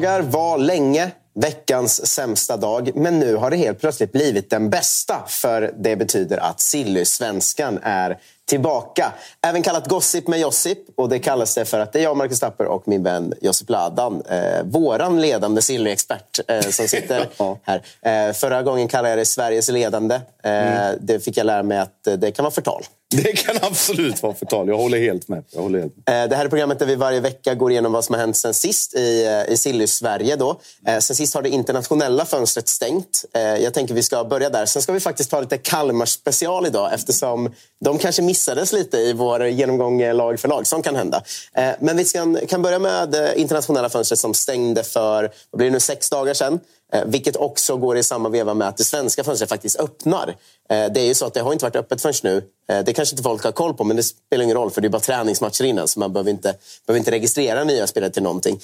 Dagar var länge veckans sämsta dag, men nu har det helt plötsligt blivit den bästa. För det betyder att Silly-svenskan är tillbaka. Även kallat Gossip med Josip. Och det kallas det för att det är jag, Marcus Tapper och min vän Josip Ladan. Eh, våran ledande Silly-expert eh, som sitter här. Eh, förra gången kallade jag det Sveriges ledande. Eh, mm. Det fick jag lära mig att det kan vara förtal. Det kan absolut vara förtal. Jag håller helt med. Jag håller helt med. Eh, det här är programmet där vi varje vecka går igenom vad som har hänt sen sist i, eh, i Silly-Sverige. Eh, sen sist har det internationella fönstret stängt. Jag tänker vi ska börja där. Sen ska vi faktiskt ta lite Kalmar-special idag eftersom de kanske missades lite i vår genomgång lag för lag. Sånt kan hända. Eh, men vi kan, kan börja med eh, internationella fönstret som stängde för vad blir det nu, sex dagar sedan. Eh, vilket också går i samma veva med att det svenska fönstret faktiskt öppnar. Det är ju så att det har inte varit öppet förrän nu. Det kanske inte folk har koll på, men det spelar ingen roll för det är bara träningsmatcher innan så man behöver inte, behöver inte registrera nya spelare till någonting.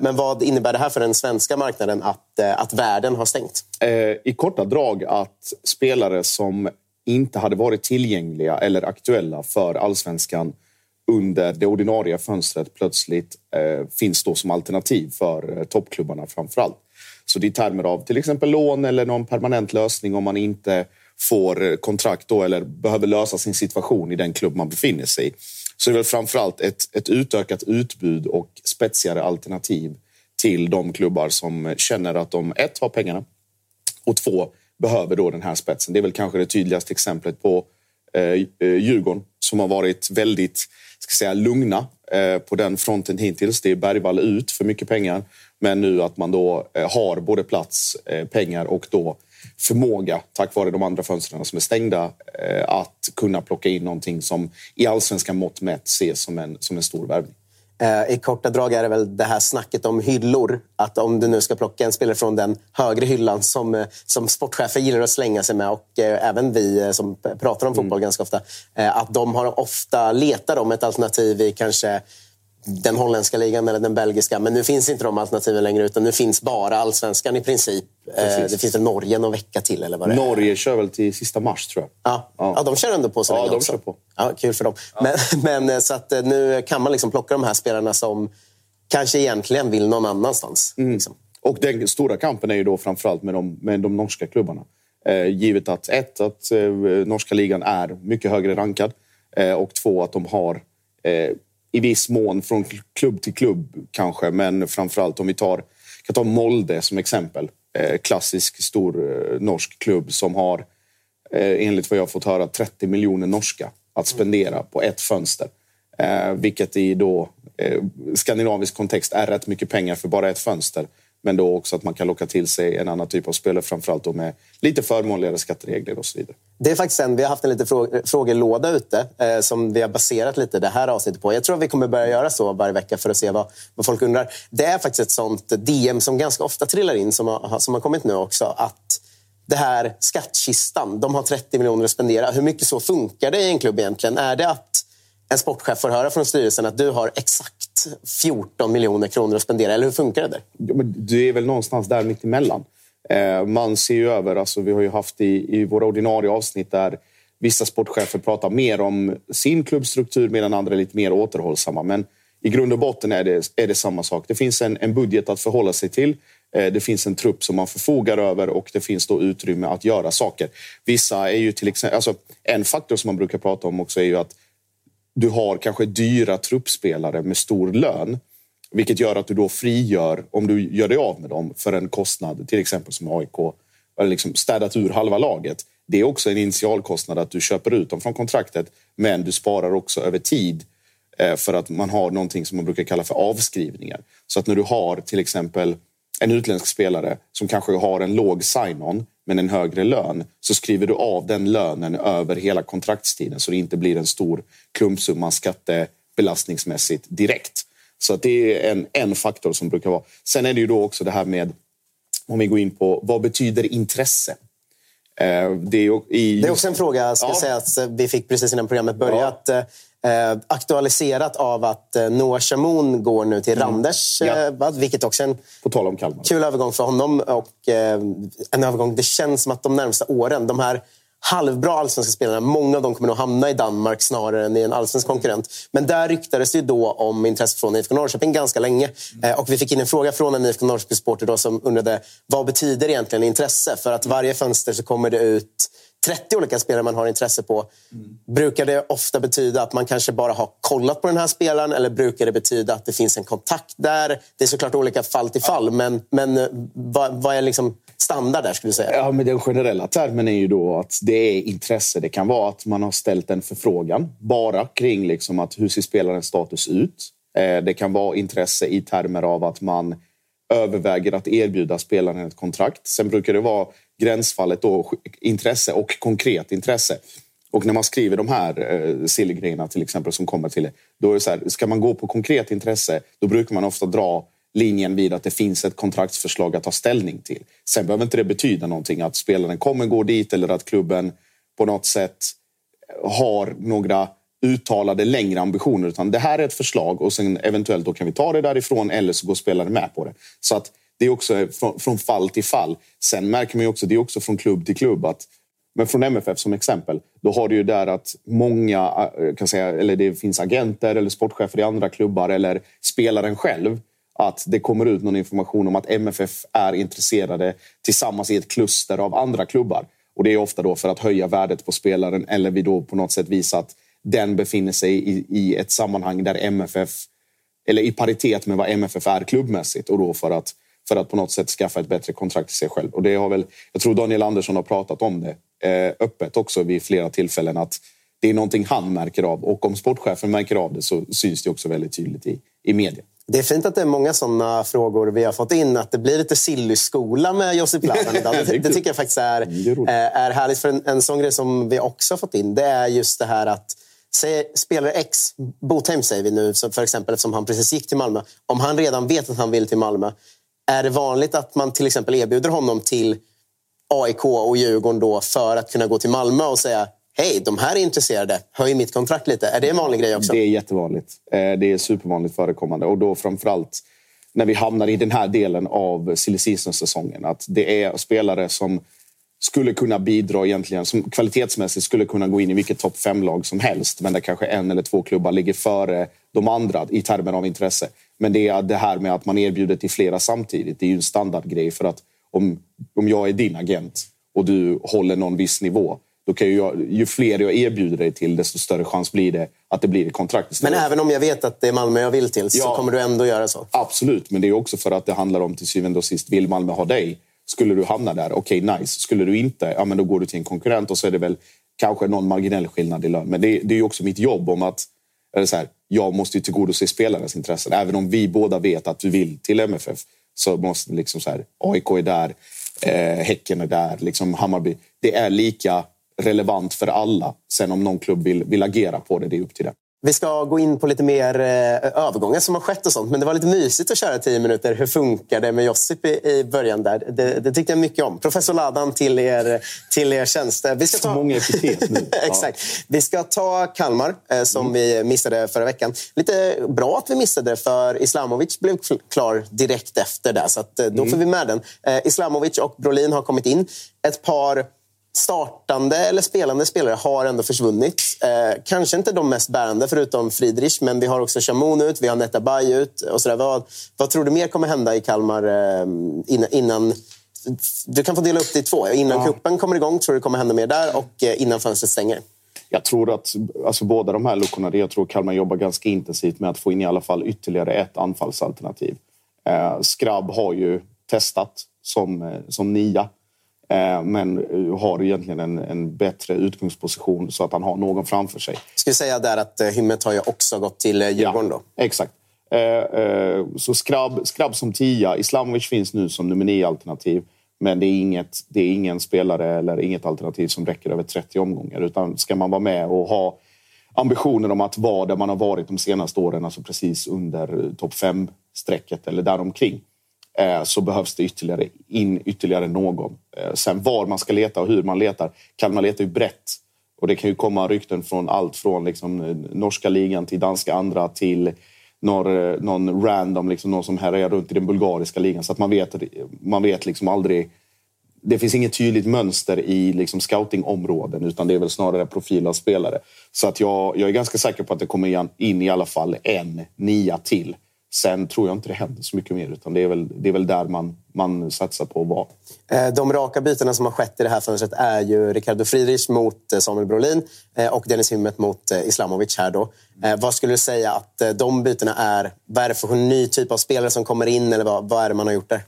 Men vad innebär det här för den svenska marknaden att, att världen har stängt? I korta drag att spelare som inte hade varit tillgängliga eller aktuella för allsvenskan under det ordinarie fönstret plötsligt eh, finns då som alternativ för eh, toppklubbarna framför allt. Så det är i termer av till exempel lån eller någon permanent lösning om man inte får eh, kontrakt då eller behöver lösa sin situation i den klubb man befinner sig i. Så det är väl framförallt ett, ett utökat utbud och spetsigare alternativ till de klubbar som känner att de ett har pengarna och två behöver då den här spetsen. Det är väl kanske det tydligaste exemplet på eh, eh Djurgården som har varit väldigt ska säga, lugna eh, på den fronten hittills. Det är Bergvall ut för mycket pengar. Men nu att man då eh, har både plats, eh, pengar och då förmåga, tack vare de andra fönstren som är stängda, eh, att kunna plocka in någonting som i allsvenska mått mätt ses som en, som en stor värvning. I korta drag är det väl det här snacket om hyllor. Att om du nu ska plocka en spelare från den högre hyllan som, som sportchefer gillar att slänga sig med och även vi som pratar om fotboll mm. ganska ofta. Att de har ofta letar om ett alternativ i kanske den holländska ligan eller den belgiska. Men nu finns inte de alternativen längre utan nu finns bara allsvenskan i princip. Eh, Precis. Det finns väl Norge någon vecka till eller vad det Norge är. kör väl till sista mars tror jag. Ja, ja. ja de kör ändå på så länge ja, de också. Kör på. Ja, kul för dem. Ja. Men, men, eh, så att eh, nu kan man liksom plocka de här spelarna som kanske egentligen vill någon annanstans. Mm. Liksom. Och den stora kampen är ju då framförallt med de, med de norska klubbarna. Eh, givet att ett, att eh, norska ligan är mycket högre rankad eh, och två, att de har i viss mån från klubb till klubb kanske, men framförallt om vi tar, kan ta Molde som exempel. eh, klassisk stor eh, norsk klubb som har, eh, enligt vad jag fått höra, 30 miljoner norska att spendera på ett fönster. Eh, vilket i då skandinavisk kontext är rätt mycket pengar för bara ett fönster. Men då också att man kan locka till sig en annan typ av spelare, framförallt då med lite förmånligare skatteregler och så vidare. Det är faktiskt en, vi har haft en liten frågelåda ute eh, som vi har baserat lite det här avsnittet på. Jag tror att vi kommer börja göra så varje vecka för att se vad, vad folk undrar. Det är faktiskt ett sånt DM som ganska ofta trillar in, som har, som har kommit nu också. Att det här skattkistan, de har 30 miljoner att spendera. Hur mycket så funkar det i en klubb egentligen? Är det att en sportchef får höra från styrelsen att du har exakt 14 miljoner kronor att spendera? Eller hur funkar det där? Ja, men du är väl någonstans där mittemellan. Eh, man ser ju över, alltså vi har ju haft i, i våra ordinarie avsnitt där vissa sportchefer pratar mer om sin klubbstruktur medan andra är lite mer återhållsamma. Men i grund och botten är det, är det samma sak. Det finns en, en budget att förhålla sig till. Eh, det finns en trupp som man förfogar över och det finns då utrymme att göra saker. Vissa är ju till exempel... Alltså, en faktor som man brukar prata om också är ju att du har kanske dyra truppspelare med stor lön. Vilket gör att du då frigör, om du gör dig av med dem, för en kostnad, till exempel som AIK, eller liksom städat ur halva laget. Det är också en initialkostnad att du köper ut dem från kontraktet, men du sparar också över tid eh, för att man har någonting som man brukar kalla för avskrivningar. Så att när du har till exempel en utländsk spelare som kanske har en låg sign-on men en högre lön så skriver du av den lönen över hela kontraktstiden så det inte blir en stor klumpsumma skattebelastningsmässigt direkt. Så att det är en, en faktor som brukar vara. Sen är det ju då också det här med, om vi går in på, vad betyder intresse? Eh, det är, i... det är också en fråga ska ja. säga, att vi fick precis innan programmet börjat. Ja. Eh, aktualiserat av att eh, Noah Shamoun går nu till mm. Randers. Ja. Eh, vilket också är en På tal om Kalmar. kul övergång för honom. Och, eh, en övergång, det känns som att de närmsta åren, de här halvbra allsvenska spelarna, många av dem kommer nog hamna i Danmark snarare än i en allsvensk konkurrent. Men där ryktades det ju då om intresse från IFK Norrköping ganska länge. Eh, och vi fick in en fråga från en IFK Norrköping-supporter som undrade vad betyder egentligen intresse? För att varje fönster så kommer det ut 30 olika spelare man har intresse på. Mm. Brukar det ofta betyda att man kanske bara har kollat på den här spelaren eller brukar det betyda att det finns en kontakt där? Det är såklart olika fall till fall, men, men eh, vad, vad är liksom standard där skulle du säga? Ja, men den generella termen är ju då att det är intresse. Det kan vara att man har ställt en förfrågan bara kring liksom att hur ser spelarens status ut? Eh, det kan vara intresse i termer av att man överväger att erbjuda spelaren ett kontrakt. Sen brukar det vara gränsfallet då, intresse och konkret intresse. Och när man skriver de här eh, sillgrejerna till exempel som kommer till det, då är det så här, ska man gå på konkret intresse, då brukar man ofta dra linjen vid att det finns ett kontraktsförslag att ta ställning till. Sen behöver inte det betyda någonting att spelaren kommer gå dit eller att klubben på något sätt har några uttalade längre ambitioner. Utan det här är ett förslag och sen eventuellt då kan vi ta det därifrån eller så går spelaren med på det. Så att det är också från, från fall till fall. Sen märker man ju också, det är också från klubb till klubb att men från MFF som exempel, då har du ju där att många, eh, kan säga, eller det finns agenter eller sportchefer i andra klubbar eller spelaren själv, att det kommer ut någon information om att MFF är intresserade tillsammans i ett kluster av andra klubbar. Och det är ofta då för att höja värdet på spelaren eller vi då på något sätt visa att den befinner sig i, i ett sammanhang där MFF, eller i paritet med vad MFF är klubbmässigt och då för att för att på något sätt skaffa ett bättre kontrakt till sig själv. Och det har väl, jag tror Daniel Andersson har pratat om det eh, öppet också vid flera tillfällen att det är någonting han märker av och om sportchefen märker av det så syns det också väldigt tydligt i, i media. Det är fint att det är många sådana frågor vi har fått in. Att det blir lite Silly-skola med Josip Ladan idag. Det, det, tycker jag faktiskt är, är, eh, är härligt. För en, en sån grej som vi också har fått in det är just det här att Spelare X, Botheim säger vi nu för exempel eftersom han precis gick till Malmö. Om han redan vet att han vill till Malmö är det vanligt att man till exempel erbjuder honom till AIK och Djurgården då för att kunna gå till Malmö och säga Hej, de här är intresserade. Höj mitt kontrakt lite. Är det en vanlig grej också? Det är jättevanligt. Eh, det är supervanligt förekommande. Och då framförallt när vi hamnar i den här delen av silly säsongen Att det är spelare som skulle kunna bidra egentligen, som kvalitetsmässigt skulle kunna gå in i vilket topp fem-lag som helst. Men där kanske en eller två klubbar ligger före de andra i termer av intresse. Men det är det här med att man erbjuder till flera samtidigt. Det är ju en standardgrej för att om, om jag är din agent och du håller någon viss nivå då kan jag, ju fler jag erbjuder dig till, desto större chans blir det att det blir kontrakt istället. Men även om jag vet att det är Malmö jag vill till, så ja, kommer du ändå göra så? Absolut, men det är också för att det handlar om till syvende och sist, vill Malmö ha dig? Skulle du hamna där, okej okay, nice. Skulle du inte, ja men då går du till en konkurrent och så är det väl kanske någon marginell skillnad i lön. Men det, det är ju också mitt jobb om att eller så här, jag måste ju tillgodose spelarnas intressen. Även om vi båda vet att vi vill till MFF så måste liksom så här, AIK är där, eh, Häcken är där, liksom Hammarby. Det är lika relevant för alla. Sen om någon klubb vill, vill agera på det, det är upp till dem. Vi ska gå in på lite mer eh, övergångar som har skett och sånt. Men det var lite mysigt att köra tio minuter. Hur funkar det med Josip i, i början där? Det, det tyckte jag mycket om. Professor Ladan till er, till er tjänst. Vi ska ta... Så många epitet nu. Exakt. Vi ska ta Kalmar eh, som mm. vi missade förra veckan. Lite bra att vi missade för Islamovic blev klar direkt efter det. Så att, eh, då mm. får vi med den. Islamovic och Brolin har kommit in. Ett par startande eller spelande spelare har ändå försvunnit. Eh, kanske inte de mest bärande förutom Friedrich, men vi har också Chamon ut, vi har Netabay ut. Och så vad, vad tror du mer kommer hända i Kalmar eh, innan, innan du kan få dela upp det i två. Innan ja. kuppen kommer igång tror du det kommer hända mer där och eh, innan fönstret stänger. Jag tror att alltså, båda de här luckorna, jag tror Kalmar jobbar ganska intensivt med att få in i alla fall ytterligare ett anfallsalternativ. Eh, Skrabb har ju testat som, eh, som nia men eh, har egentligen en, en, bättre utgångsposition så att han har någon framför sig. Ska vi säga där att eh, Hymmet har ju också gått till Djurgården ja, då? Exakt. Så Skrabb, Skrabb som tia. Islamovic finns nu som nummer nio alternativ. Men det är, inget, det är ingen spelare eller inget alternativ som räcker över 30 omgångar. Utan ska man vara med och ha ambitioner om att vara där man har varit de senaste åren, alltså precis under topp fem strecket eller däromkring Eh, Eh, så behövs det ytterligare in ytterligare någon. Eh, sen var man ska leta och hur man letar. Kalmar letar ju brett. Och det kan ju komma rykten från allt från liksom eh, norska ligan till danska andra till någon, någon random, liksom någon som härjar runt i den bulgariska ligan. Så att man vet, man vet liksom aldrig... Det finns inget tydligt mönster i liksom scoutingområden utan det är väl snarare profil av spelare. Så att jag, jag är ganska säker på att det kommer in i alla fall en nia till Sen tror jag inte det händer så mycket mer utan det är väl, det är väl där man, man satsar på att vara. Eh, de raka bytena som har skett i det här fönstret är ju Ricardo Friedrich mot eh, Samuel Brolin eh, och Dennis Hymmet mot Islamovic här då. Vad skulle du säga att de bytena är? Vad är det för ny typ av spelare som kommer in eller vad, vad är det man har gjort där?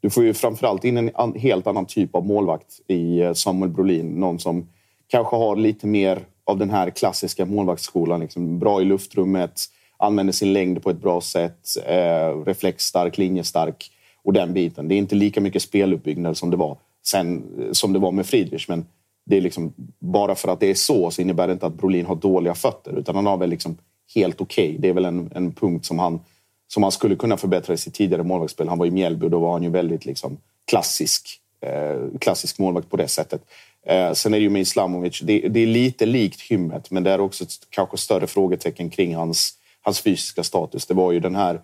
Du får ju framförallt in en helt annan typ av målvakt i Samuel Brolin. Någon som kanske har lite mer av den här klassiska målvaktsskolan. Liksom bra i luftrummet, använder sin längd på ett bra sätt, eh, reflexstark, linjestark och den biten. Det är inte lika mycket speluppbyggnad som det var sen, som det var med Friedrich. Men det är liksom, bara för att det är så så innebär det inte att Brolin har dåliga fötter utan han har väl liksom helt okej. Okay. Det är väl en, en punkt som han, som han skulle kunna förbättra i sitt tidigare målvaktsspel. Han var i Mjällby och då var han ju väldigt liksom klassisk, eh, klassisk målvakt på det sättet. Eh, sen är det ju med Islamovic, det, det, är lite likt Hymmet men det är också ett kanske större frågetecken kring hans hans fysiska status. Det var ju den här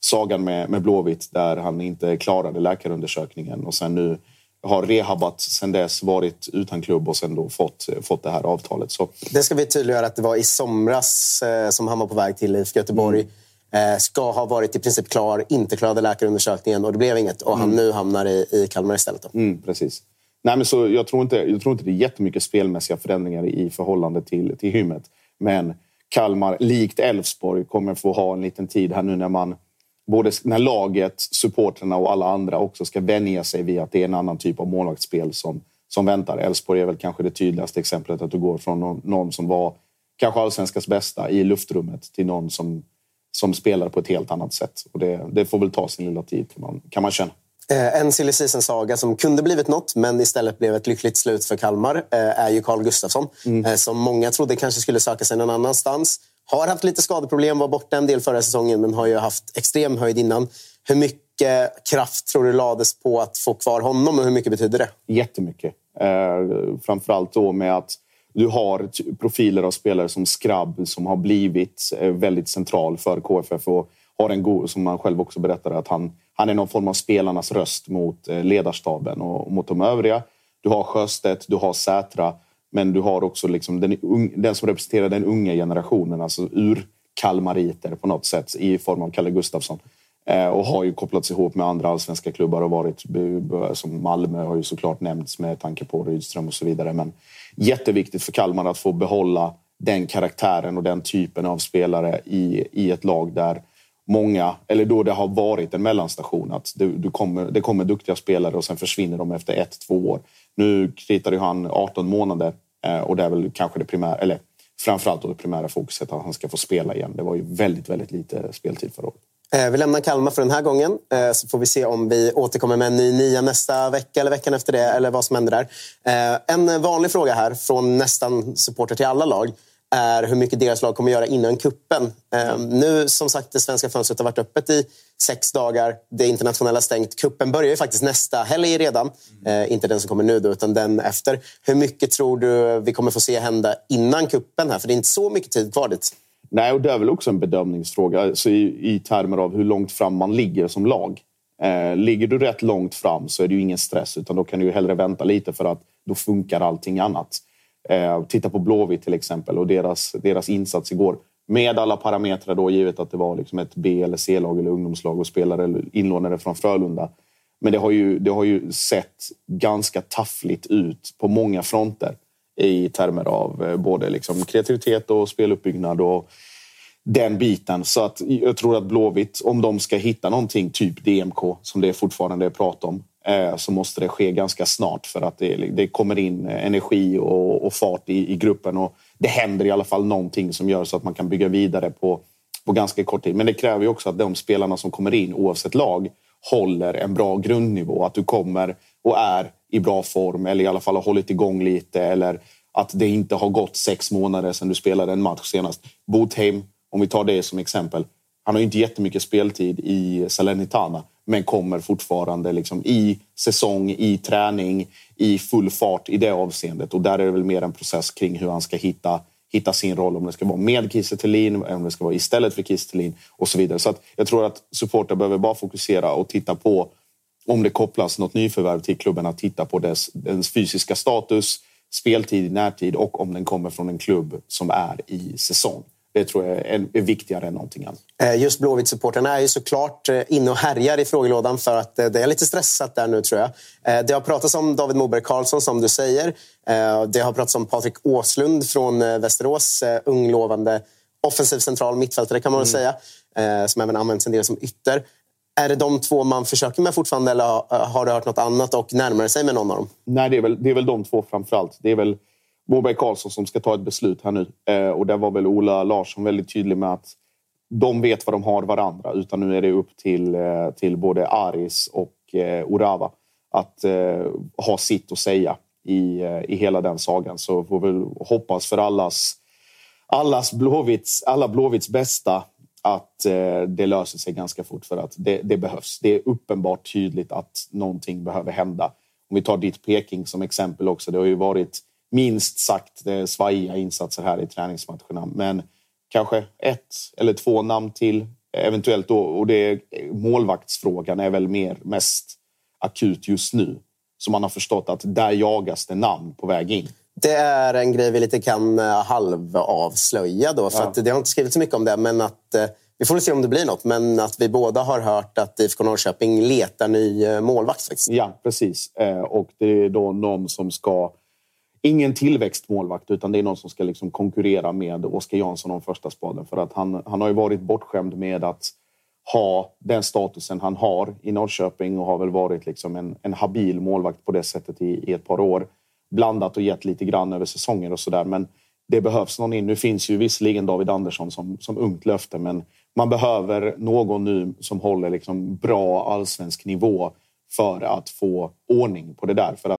sagan med, med Blåvitt där han inte klarade läkarundersökningen och sen nu har rehabat sen dess, varit utan klubb och sen då fått, fått det här avtalet. Så. Det ska vi tydliggöra att det var i somras eh, som han var på väg till IFK Göteborg. Mm. Eh, ska ha varit i princip klar, inte klarade läkarundersökningen och det blev inget. Och han mm. nu hamnar i, i Kalmar istället. Mm, precis. Nej, men så jag, tror inte, jag tror inte det är jättemycket spelmässiga förändringar i förhållande till, till Hymmet. Men Kalmar, likt Elfsborg, kommer få ha en liten tid här nu när man både när laget, supporterna och alla andra också ska vänja sig vid att det är en annan typ av målvaktsspel som, som väntar. Elfsborg är väl kanske det tydligaste exemplet att du går från någon, någon som var kanske allsvenskans bästa i luftrummet till någon som, som spelar på ett helt annat sätt. Och det, det får väl ta sin lilla tid kan man, kan man känna. Eh, en silly saga som kunde blivit något, men istället blev ett lyckligt slut för Kalmar, eh, är ju Carl Gustafsson. Mm. Eh, som många trodde kanske skulle söka sig någon annanstans. Har haft lite skadeproblem, var borta en del förra säsongen, men har ju haft extrem höjd innan. Hur mycket kraft tror du lades på att få kvar honom och hur mycket betyder det? Jättemycket. Eh, framförallt då med att du har profiler av spelare som Skrabb som har blivit väldigt central för KFF och har en god, som han själv också berättade, att han han är någon form av spelarnas röst mot eh, ledarstaben och mot de övriga. Du har Sjöstedt, du har Sätra, men du har också liksom den, den som representerar den unga generationen, alltså ur-kalmariter på något sätt i form av Kalle Gustafsson. Eh, och har ju kopplats ihop med andra allsvenska klubbar och varit eh, som Malmö har ju såklart nämnts med tanke på Rydström och så vidare. Men jätteviktigt för Kalmar att få behålla den karaktären och den typen av spelare i, i ett lag där många, eller då det har varit en mellanstation. Att du, du kommer, det kommer duktiga spelare och sen försvinner de efter ett, två år. Nu kritar ju han 18 månader eh, och det är väl kanske det primära, eller framförallt då det primära fokuset att han ska få spela igen. Det var ju väldigt, väldigt lite speltid förra året. Eh, vi lämnar Kalmar för den här gången. Eh, så får vi se om vi återkommer med en ny nia nästa vecka eller veckan efter det. Eller vad som händer där. En vanlig fråga här från nästan supporter till alla lag är hur mycket deras lag kommer göra innan kuppen. Ehm, nu som sagt, det svenska fönstret har varit öppet i sex dagar. Det internationella stängt. Kuppen börjar ju faktiskt nästa helg redan. Mm. inte den som kommer nu då, utan den efter. Hur mycket tror du vi kommer få se hända innan kuppen här? För det är inte så mycket tid kvar dit. Nej, och det är väl också en bedömningsfråga alltså i, i termer av hur långt fram man ligger som lag. Eh, ligger du rätt långt fram så är det ju ingen stress utan då kan du ju hellre vänta lite för att då funkar allting annat. Eh, titta på Blåvitt till exempel och deras, deras insats igår. Med alla parametrar då, givet att det var liksom ett B eller C-lag eller ungdomslag och spelare inlånade från Frölunda. Men det har ju, det har ju sett ganska taffligt ut på många fronter i termer av eh, både liksom kreativitet och speluppbyggnad och den biten. Så att jag tror att Blåvitt, om de ska hitta någonting, typ DMK, som det fortfarande är prat om, Eh, så måste det ske ganska snart för att det, det kommer in energi och, och fart i, i, gruppen och det händer i alla fall någonting som gör så att man kan bygga vidare på, på ganska kort tid. Men det kräver ju också att de spelarna som kommer in, oavsett lag, håller en bra grundnivå. Att du kommer och är i bra form eller i alla fall har hållit igång lite eller att det inte har gått sex månader sedan du spelade en match senast. Botheim, om vi tar det som exempel. Han har inte jättemycket speltid i Salernitana men kommer fortfarande liksom i säsong, i träning, i full fart i det avseendet. Och där är det väl mer en process kring hur han ska hitta, hitta sin roll. Om det ska vara med Kiese om det ska vara istället för Kiese och så vidare. Så att jag tror att supporter behöver bara fokusera och titta på om det kopplas något nyförvärv till klubben, att titta på dess, dess fysiska status, speltid i närtid och om den kommer från en klubb som är i säsong. Det tror jag är, viktigare än någonting annat. Eh, just Blåvitt-supporterna är ju såklart eh, inne och härjar i frågelådan för att eh, det är lite stressat där nu tror jag. Det har pratats om David Moberg Karlsson som du säger. Det har pratats om Patrik Åslund från Västerås, ung lovande offensiv central mittfältare kan man väl mm. säga. Som även används en del som ytter. Är det de två man försöker med fortfarande eller har du hört något annat och närmar sig med någon av dem? Nej, det är väl, det är väl de två framförallt. Det är väl Moberg Karlsson som ska ta ett beslut här nu. Eh, och där var väl Ola Larsson väldigt tydlig med att de vet vad de har varandra. Utan nu är det upp till, eh, till både Aris och eh, Orava att eh, ha sitt att säga i, eh, i hela den sagan. Så får vi hoppas för allas, allas Blåvitts, alla Blåvitts bästa att eh, det löser sig ganska fort för att det, det, behövs. Det är uppenbart tydligt att någonting behöver hända. Om vi tar ditt Peking som exempel också. Det har ju varit minst sagt eh, svajiga insatser här i träningsmatcherna. Men kanske ett eller två namn till eventuellt då. Och det, målvaktsfrågan är väl mer mest akut just nu. Så man har förstått att där jagas det namn på väg in. Det är en grej vi lite kan eh, halvavslöja då. För ja. det har inte skrivit så mycket om det. Men att, eh, vi får se om det blir något. Men att vi båda har hört att IFK Norrköping letar ny målvakt. Faktiskt. Ja, precis. Och det är då någon som ska ingen tillväxtmålvakt utan det är någon som ska liksom konkurrera med Oskar Jansson om första spaden. För att han, han har ju varit bortskämd med att ha den statusen han har i Norrköping och har väl varit liksom en, en habil målvakt på det sättet i, i ett par år. Blandat och gett lite grann över säsonger och sådär. Men det behövs någon in. Nu finns ju visserligen David Andersson som, som ungt löfte men man behöver någon nu som håller liksom bra allsvensk nivå för att få ordning på det där. För att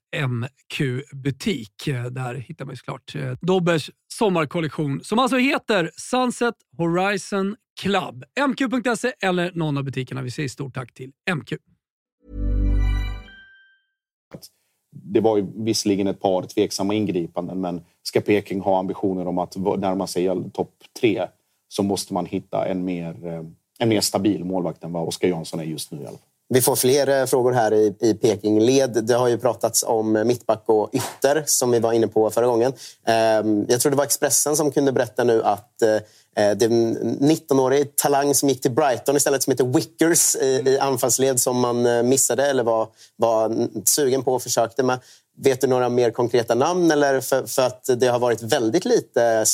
MQ-butik. Där hittar man ju såklart eh, Dobbers sommarkollektion som alltså heter Sunset Horizon Club. MQ.se eller någon av butikerna. Vi säger stort tack till MQ. Det var ju visserligen ett par tveksamma ingripanden men ska Peking ha ambitioner om att närma sig topp tre så måste man hitta en mer, eh, en mer stabil målvakt än vad Oskar Jansson är just nu. I alla fall. Vi får fler frågor här i, i Peking-led. Det har ju pratats om mittback och ytter som vi var inne på förra gången. Ehm, jag tror det var Expressen som kunde berätta nu att eh, eh, det är en 19-årig talang som gick till Brighton istället som heter Wickers i, i anfallsled som man eh, missade eller var, var sugen på och försökte med. Vet du några mer konkreta namn? Eller för, för att det har varit väldigt lite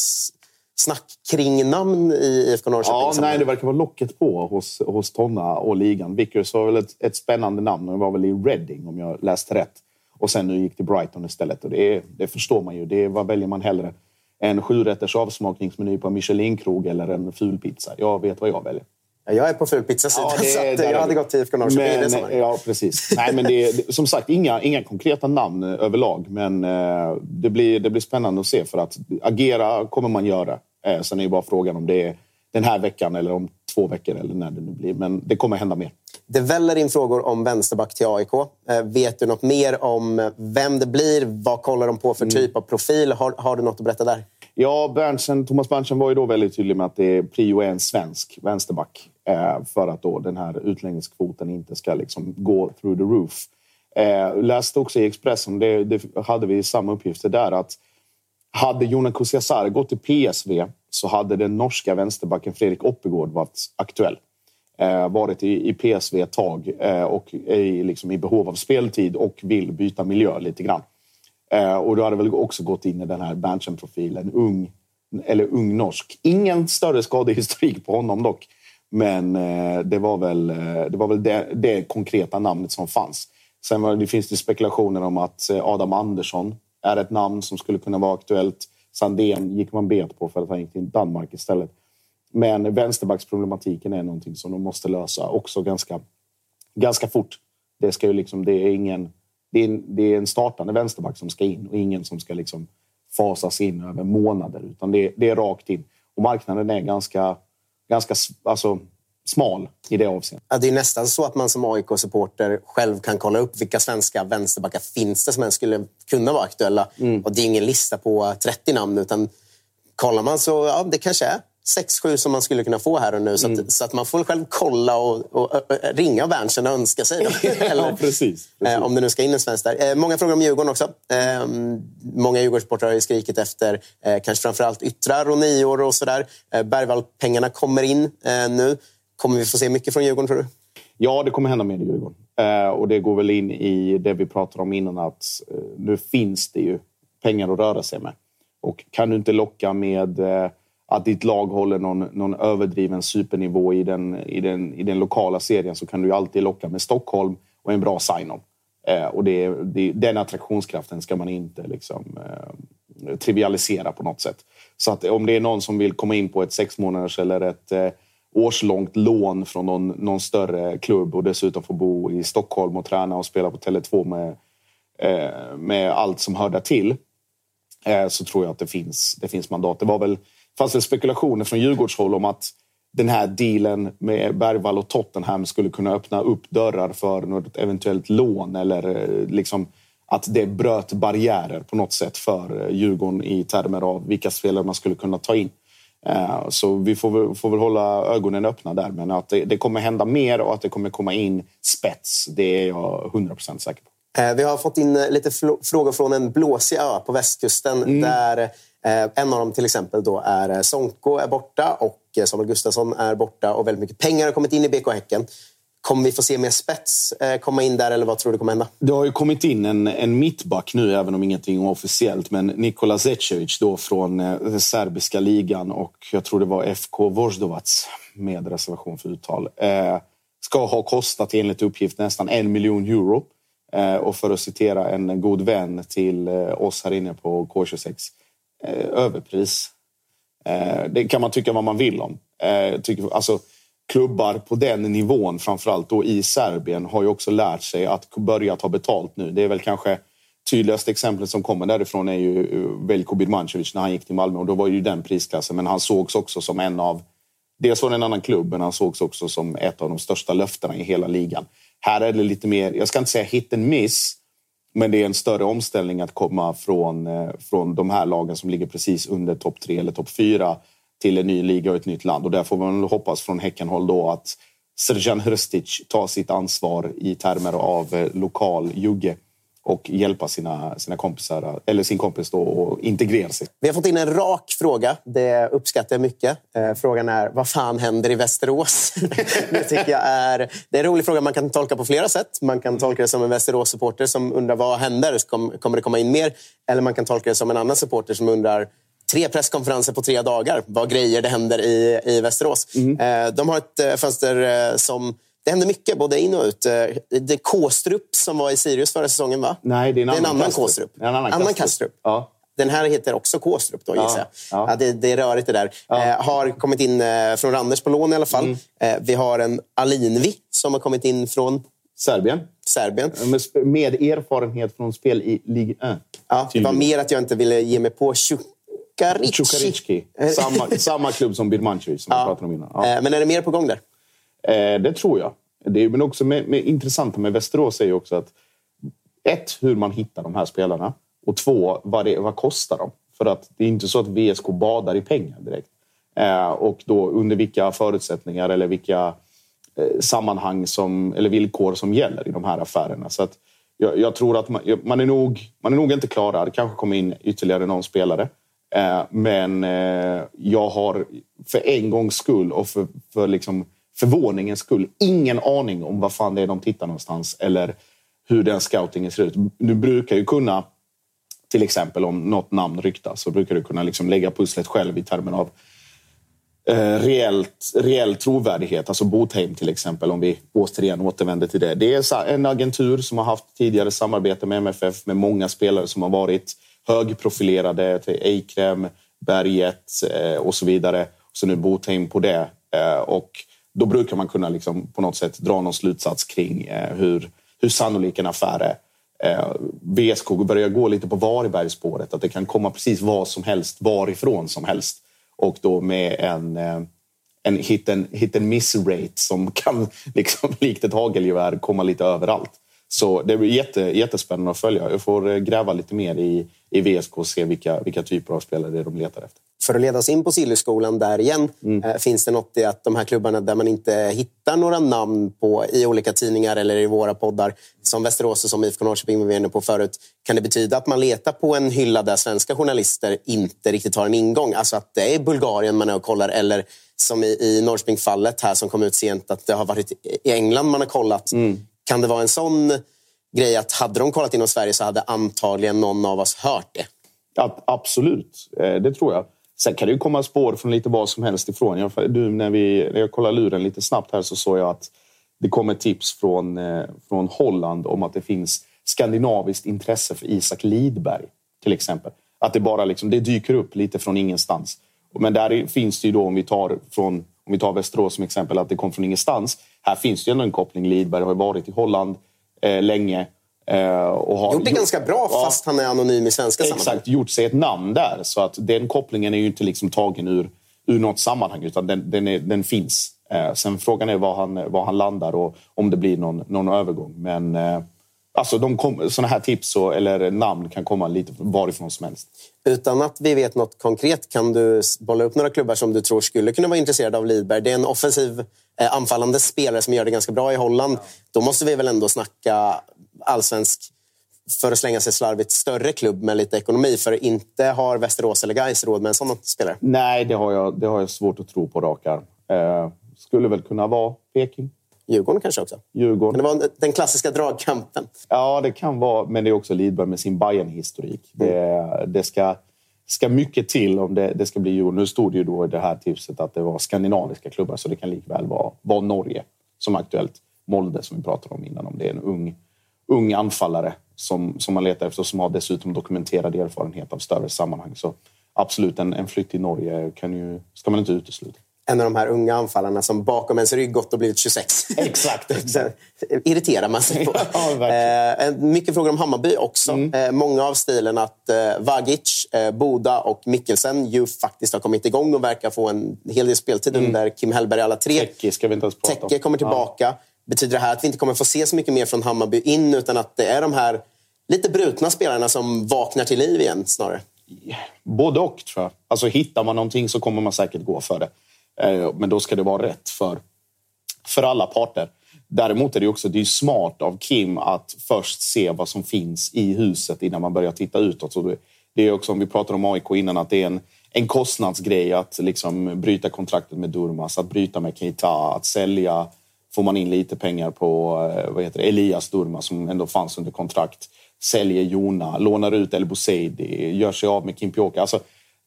snack kring namn i IFK Norrköping. Ja, som- nej, det verkar vara locket på hos, hos Tonna och ligan. Vickers var väl ett, ett spännande namn och det var väl i Reading om jag läste rätt. Och sen nu gick till Brighton istället. Och det, det förstår man ju. Det vad väljer man hellre? En sjurätters avsmakningsmeny på en Michelin-krog eller en fulpizza? Jag vet vad jag väljer. Ja, Jag är på fulpizzasidan Ja, så att jag hade gått till IFK Norrköping i det sammanhanget. ja, precis. Nej, men det, är- som sagt, inga, inga konkreta namn eh, överlag. Men eh, det, blir, det blir spännande att se för att agera kommer man göra. Eh, sen är ju bara frågan om det är den här veckan eller om två veckor eller när det nu blir. Men det kommer hända mer. Det väller in frågor om vänsterback till AIK. Eh, Vet du något mer om vem det blir? Vad kollar de på för typ av profil? Har, har du något att berätta där? Ja, Berntsen, Thomas Berntsen var ju då väldigt tydlig med att det är prio är en svensk vänsterback. Eh, för att då den här utlänningskvoten inte ska liksom gå through the roof. Eh, läste också i Expressen, det, det hade vi samma uppgifter där, att hade Jonas Kusiasar gått till PSV så hade den norska vänsterbacken Fredrik Oppegård varit aktuell. Eh, varit i, i PSV ett tag eh, och är i, liksom i behov av speltid och vill byta miljö lite grann. Eh, och då hade väl också gått in i den här Berntsen-profilen. Ung, eller ung norsk. Ingen större skadehistorik på honom dock. Men eh, det var väl, eh, det, var väl det, det konkreta namnet som fanns. Sen var, det finns det spekulationer om att eh, Adam Andersson är ett namn som skulle kunna vara aktuellt. Sandén gick man bet på för att han gick till Danmark istället. Men vänsterbacksproblematiken är någonting som de måste lösa också ganska, ganska fort. Det, ska ju liksom, det, är ingen, det, är en, det är en startande vänsterback som ska in och ingen som ska liksom fasas in över månader. Utan det, det är rakt in. Och marknaden är ganska, ganska alltså, smal i det avseendet. Ja, det är nästan så att man som AIK-supporter själv kan kolla upp vilka svenska vänsterbackar finns det som ens skulle kunna vara aktuella. Och det är ingen lista på 30 namn, utan kollar man så ja, det kanske är 6-7 som man skulle kunna få här och nu. Så, att, så att man får själv kolla och, och, ö- ö- ringa Berntsen och önska sig. Eller, ja, precis. Eh, om det nu ska in en svensk där. Eh, många frågor om Djurgården också. Eh, många Djurgårdsportrar har ju skrikit efter eh, kanske framförallt yttrar och nior och sådär. Eh, Bergvall-pengarna kommer in eh, nu. Kommer vi få se mycket från Djurgården tror du? Ja, det kommer hända mer i Djurgården. Eh, och det går väl in i det vi pratade om innan att eh, nu finns det ju pengar att röra sig med. Och kan du inte locka med eh, att ditt lag håller någon, någon överdriven supernivå i den, i, den, i den lokala serien så kan du ju alltid locka med Stockholm och en bra sign-on. Eh, och det, det, den attraktionskraften ska man inte liksom, eh, trivialisera på något sätt. Så att om det är någon som vill komma in på ett sex månaders eller ett eh, årslångt lån från någon, någon större klubb och dessutom få bo i Stockholm och träna och spela på Tele2 med, eh, med allt som hör där till eh, så tror jag att det finns, det finns mandat. Det var väl, fanns väl spekulationer från Djurgårdshåll om att den här dealen med Bergvall och Tottenham skulle kunna öppna upp dörrar för något eventuellt lån eller eh, liksom att det bröt barriärer på något sätt för eh, Djurgården i termer av vilka spelare man skulle kunna ta in. Eh, Så vi får får väl hålla ögonen öppna där. Men att det, det kommer hända mer och att det kommer komma in spets, det är jag 100% säker på. Vi har fått in lite frågor från en blåsig ö på västkusten där eh, Eh, en av dem till exempel då är eh, Sonko är borta och eh, Samuel Gustafsson är borta och väldigt mycket pengar har kommit in i BK Häcken. Kommer vi få se mer spets komma in där eller vad tror du kommer hända? Det har ju kommit in en, en mittback nu, även om ingenting är officiellt. Men Nikola Zecevic då från eh, serbiska ligan och jag tror det var FK Vojdovac med reservation för uttal. Eh, ska ha kostat enligt uppgift nästan en miljon euro. Eh, och för att citera en god vän till oss här inne på K26. Eh, överpris. Eh, det kan man tycka vad man vill om. Eh, tycker, alltså, klubbar på den nivån, framförallt då i Serbien, har ju också lärt sig att börja ta betalt nu. Det är väl kanske tydligaste exemplet som kommer därifrån är ju Veljko Birmancevic när han gick till Malmö och då var ju den prisklassen. Men han sågs också som en av, dels var det en annan klubb, men han sågs också som ett av de största löftena i hela ligan. Här är det lite mer, jag ska inte säga hit and miss, men det är en större omställning att komma från, eh, från de här lagen som ligger precis under topp tre eller topp fyra till en ny liga och ett nytt land. Och där får man hoppas från Häckenhåll då att Serjan Hrstic tar sitt ansvar i termer av eh, lokal jugge och hjälpa sina, sina kompisar, eller sin kompis då att integrera sig. Vi har fått in en rak fråga. Det uppskattar jag mycket. Eh, frågan är, vad fan händer i Västerås? det tycker jag är, det är en rolig fråga man kan tolka på flera sätt. Man kan tolka det som en Västerås-supporter som undrar vad händer? Kommer det komma in mer? Eller man kan tolka det som en annan supporter som undrar tre presskonferenser på tre dagar. Vad grejer det händer i, i Västerås. Mm. De har ett eh, fönster eh, som... Det händer mycket, både in och ut. Det är Kåstrup som var i Sirius förra säsongen, va? Nej, det är en annan, det är en annan. Det är en annan, annan Kastrup. Ja. Den här heter också Kåstrup, då, gissar jag. Ja. Ja, det, det är rörigt det där. Eh, har kommit in eh, från Randers på lån i alla fall. Mm. Eh, vi har en Alinvi som har kommit in från Serbien. Serbien. Med, sp- med erfarenhet från spel i Ligue 1. Ja, det var mer att jag inte ville ge mig på. Tjukaricki. Samma, samma klubb som Birmancevic som vi pratade om innan. Ja. Eh, Men är det mer på gång där? Eh, det tror jag. Det är, men också med, med, intressanta med Västerås är ju också att ett, hur man hittar de här spelarna. Och två, vad, det, vad kostar de? För att det är inte så att VSK badar i pengar direkt. Eh, och då under vilka förutsättningar eller vilka eh, sammanhang som, eller villkor som gäller i de här affärerna. Så att jag, jag tror att man, man, är nog, man är nog inte klara. Det kanske kommer in ytterligare någon spelare. Eh, men eh, jag har för en gångs skull och för, för liksom förvåningens skull ingen aning om vad fan det är de tittar någonstans eller hur den scoutingen ser ut. Du brukar ju kunna, till exempel om något namn ryktas, så brukar du kunna liksom lägga pusslet själv i termer av eh, reellt, reell trovärdighet. Alltså Botheim till exempel, om vi återigen återvänder till det. Det är en agentur som har haft tidigare samarbete med MFF med många spelare som har varit högprofilerade till Eikrem, Berget eh, och så vidare. Så nu Botheim på det. Eh, och då brukar man kunna liksom på något sätt dra någon slutsats kring eh, hur, hur sannolik en affär är. Eh, VSK börjar gå lite på Varbergsspåret, att det kan komma precis vad som helst varifrån som helst. Och då med en, eh, en hit and, hit and miss rate som kan, liksom, likt ett hagelgevär, komma lite överallt. Så det blir jätte, jättespännande att följa. Jag får eh, gräva lite mer i, i VSK och se vilka, vilka typer av spelare det är de letar efter. För att leda oss in på Sillysskolan där igen, eh, finns det något i att de här klubbarna där man inte hittar några namn på i olika tidningar eller i våra poddar, som Västerås och som IFK Norrköping var inne på förut, kan det betyda att man letar på en hylla där svenska journalister inte riktigt har en ingång? Alltså att det är Bulgarien man är och kollar eller som i, i Norrköping-fallet här som kom ut sent, att det har varit i England man har kollat. Kan det vara en sån grej att hade de kollat inom Sverige så hade antagligen någon av oss hört det? Ja, absolut, Eh, det tror jag. Sen kan det ju komma spår från lite vad som helst ifrån. Jag, du, när, vi, när jag kollade luren lite snabbt här så såg jag att det kommer tips från, eh, från Holland om att det finns skandinaviskt intresse för Isak Lidberg, till exempel. Att det bara liksom, det dyker upp lite från ingenstans. Men där finns det ju då, om vi tar, från, om vi tar Västerås som exempel, att det kom från ingenstans. Här finns det ju ändå en koppling. Lidberg har ju varit i Holland eh, länge. Eh, och har Gjort det ganska bra Ja. fast han är anonym i svenska sammanhang. Exakt, gjort sig ett namn där. Så att den kopplingen är ju inte liksom tagen ur, ur något sammanhang utan den, den, är, den finns. Eh, sen frågan är var han, var han landar och om det blir någon, någon övergång. Men eh, alltså de kom, såna här tips och, eller namn kan komma lite varifrån som helst. Utan att vi vet något konkret kan du bolla upp några klubbar som du tror skulle kunna vara intresserade av Lidberg. Det är en offensiv eh, anfallande spelare som gör det ganska bra i Holland. Då måste vi väl ändå snacka allsvensk, för att slänga sig slarvigt, större klubb med lite ekonomi. För inte har Västerås eller Gais råd med en sån spelare. Nej, det har jag, det har jag svårt att tro på rak arm. Eh, skulle väl kunna vara Peking. Djurgården kanske också? Djurgården. Kan det vara den klassiska dragkampen? Ja, det kan vara. Men det är också Lidberg med sin bayern historik det, det ska, ska mycket till om det, det ska bli Djurgården. Nu stod det ju då i det här tipset att det var skandinaviska klubbar, så det kan likväl vara, vara Norge som är aktuellt. Molde som vi pratade om innan, om det är en ung, ung anfallare som, som man letar efter och som har dessutom dokumenterad erfarenhet av större sammanhang. Så absolut, en, en flytt till Norge kan ju, ska man inte utesluta. En av de här unga anfallarna som bakom ens rygg gått och blivit 26. Exakt. irriterar man sig på. Ja, eh, mycket frågor om Hammarby också. Mm. Eh, många av stilen att eh, Vagic, eh, Boda och Mikkelsen ju faktiskt har kommit igång och verkar få en hel del speltid Mm. under Kim Hellberg alla tre. Teki ska vi inte ens prata om. Tecke kommer tillbaka. Betyder det här att vi inte kommer få se så mycket mer från Hammarby in utan att det är de här lite brutna spelarna som vaknar till liv igen snarare? Både och, tror jag. Alltså, hittar man någonting så kommer man säkert gå för det. Eh, men då ska det vara rätt för, för alla parter. Däremot är det också det är smart av Kim att först se vad som finns i huset innan man börjar titta utåt. Så det- är också, om vi pratade om AIK innan, att det är en, en kostnadsgrej att liksom bryta kontraktet med Durmas, att bryta med Keita, att sälja får man in lite pengar på eh, vad heter det, Elias Durmas som ändå fanns under kontrakt. Säljer Jona, lånar ut El Bouzedi, gör sig av med Kim Pioka. Alltså,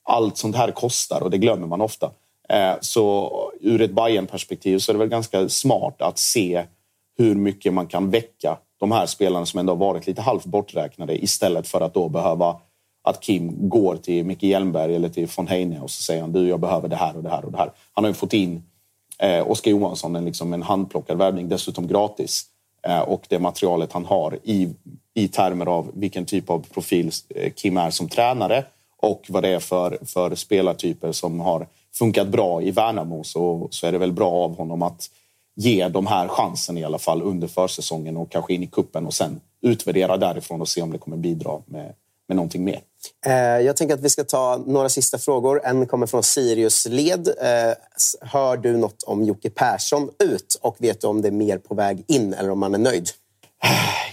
allt sånt här kostar och det glömmer man ofta. Eh, så ur ett bayern perspektiv så är det väl ganska smart att se hur mycket man kan väcka de här spelarna som ändå har varit lite halvt borträknade istället för att då behöva att Kim går till Micke Hjelmberg eller till von Heine och så säger han du, jag behöver det här och det här och det här. Han har ju fått in eh, Oskar Johansson, en, liksom en handplockad värvning, dessutom gratis. Eh, och det materialet han har i, i termer av vilken typ av profil eh, Kim är som tränare och vad det är för, för spelartyper som har funkat bra i Värnamo så, så är det väl bra av honom att ge de här chansen i alla fall under försäsongen och kanske in i kuppen och sen utvärdera därifrån och se om det kommer bidra med, med någonting mer. Eh, Jag tänker att vi ska ta några sista frågor. En kommer från Sirius led. Eh, Hör du något om Jocke Persson ut? Och vet du om det är mer på väg in eller om man är nöjd?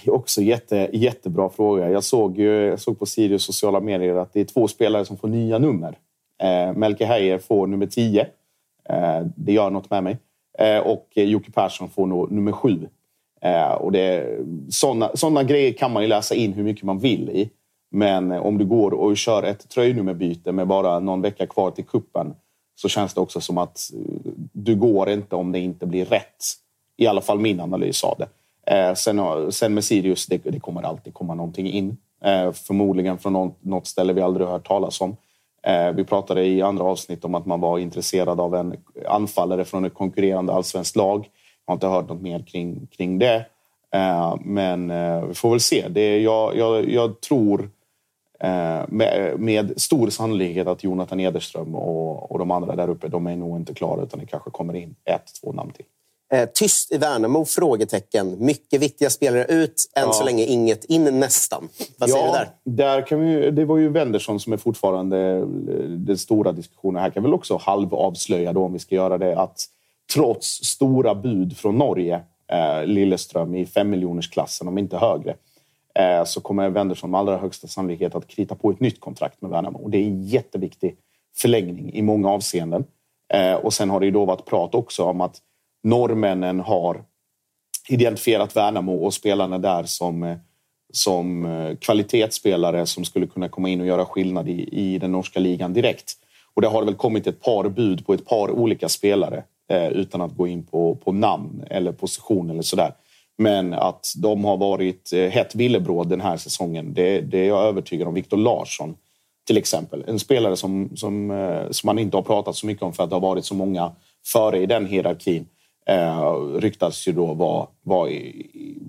Är också jätte, jättebra fråga. Jag såg, ju, jag såg på Sirius sociala medier att det är två spelare som får nya nummer. Eh, Melke Heier får nummer 10. Eh, det gör något med mig. Eh, och Jocke Persson får nog nummer 7. Eh, och det, såna, såna grejer kan man ju läsa in hur mycket man vill i. Men eh, om du går och kör ett tröjnummerbyte med bara någon vecka kvar till kuppen så känns det också som att eh, du går inte om det inte blir rätt. I alla fall min analys av det. Eh, sen, sen med Sirius, det, det kommer alltid komma någonting in. Eh, förmodligen från något, något ställe vi aldrig har hört talas om. Eh, vi pratade i andra avsnitt om att man var intresserad av en anfallare från ett konkurrerande allsvenskt lag. Jag har inte hört något mer kring, kring det. Eh, men eh, vi får väl se. Det, jag, jag, jag tror med, med stor sannolikhet att Jonathan Ederström och, och de andra där uppe, de är nog inte klara utan det kanske kommer in ett, två namn till. Eh, Tyst i Värnamo? Frågetecken. Mycket viktiga spelare ut. Än Ja. så länge inget in nästan. Vad säger du där? där kan vi, det var ju Wendersson som är fortfarande eh, den stora diskussionen. Här kan vi väl också halvavslöja då, om vi ska göra det, att trots stora bud från Norge, eh, Lilleström i femmiljonersklassen, om inte högre, eh, så kommer Wendersson med allra högsta sannolikhet att krita på ett nytt kontrakt med Värnamo. Och det är en jätteviktig förlängning i många avseenden. Eh, och sen har det ju då varit prat också om att norrmännen har identifierat Värnamo och spelarna där som, eh, som eh, kvalitetsspelare som skulle kunna komma in och göra skillnad i, i den norska ligan direkt. Och det har väl kommit ett par bud på ett par olika spelare eh, utan att gå in på, på namn eller position eller sådär. Men att de har varit eh, hett villebråd den här säsongen, det, det är jag övertygad om. Viktor Larsson till exempel. En spelare som, som, eh, som man inte har pratat så mycket om för att det har varit så många före i den hierarkin. Eh, ryktas ju då vara var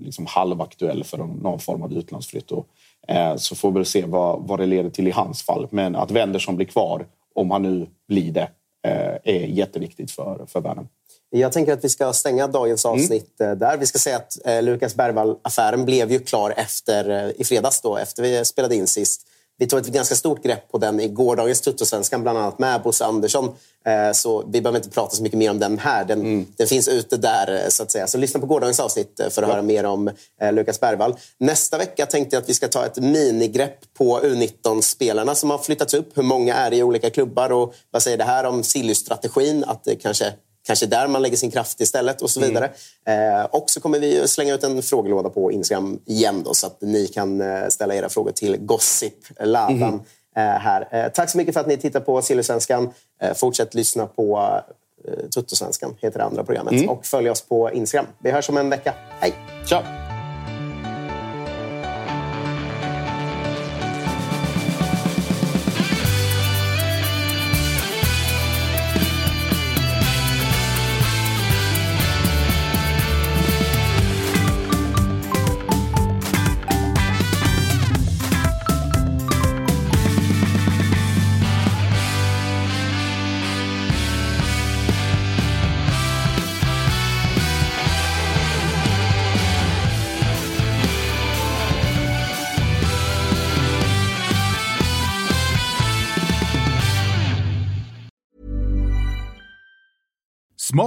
liksom halvaktuell för någon, form av utlandsflytt. Och, eh, så får vi väl se vad, vad det leder till i hans fall. Men att Wendersson blir kvar, om han nu blir det, eh, är jätteviktigt för, för Värnamo. Jag tänker att vi ska stänga dagens Mm. avsnitt eh, där. Vi ska säga att eh, Lukas Bergvall-affären blev ju klar efter, eh, i fredags då, efter vi spelade in sist. Vi tog ett ganska stort grepp på den i gårdagens Tuttosvenskan, bland annat med Bosse Andersson. Eh, Så vi behöver inte prata så mycket mer om den här. Den, Mm. den finns ute där, eh, så att säga. Så lyssna på gårdagens avsnitt eh, för att höra mer om Lukas Bergvall. Nästa vecka tänkte jag att vi ska ta ett minigrepp på U19-spelarna som har flyttats upp. Hur många är det i olika klubbar? Och vad säger det här om Sillys-strategin? Att det kanske kanske där man lägger sin kraft istället och så vidare. Eh, och så kommer vi slänga ut en frågelåda på Instagram igen då, så att ni kan eh, ställa era frågor till Gossip-ladan. Mm. eh, här. Eh, tack så mycket för att ni tittar på Silversvenskan. Fortsätt lyssna på Tuttosvenskan, heter det andra programmet. Mm. Och följ oss på Instagram. Vi hörs om en vecka. Hej! Ciao!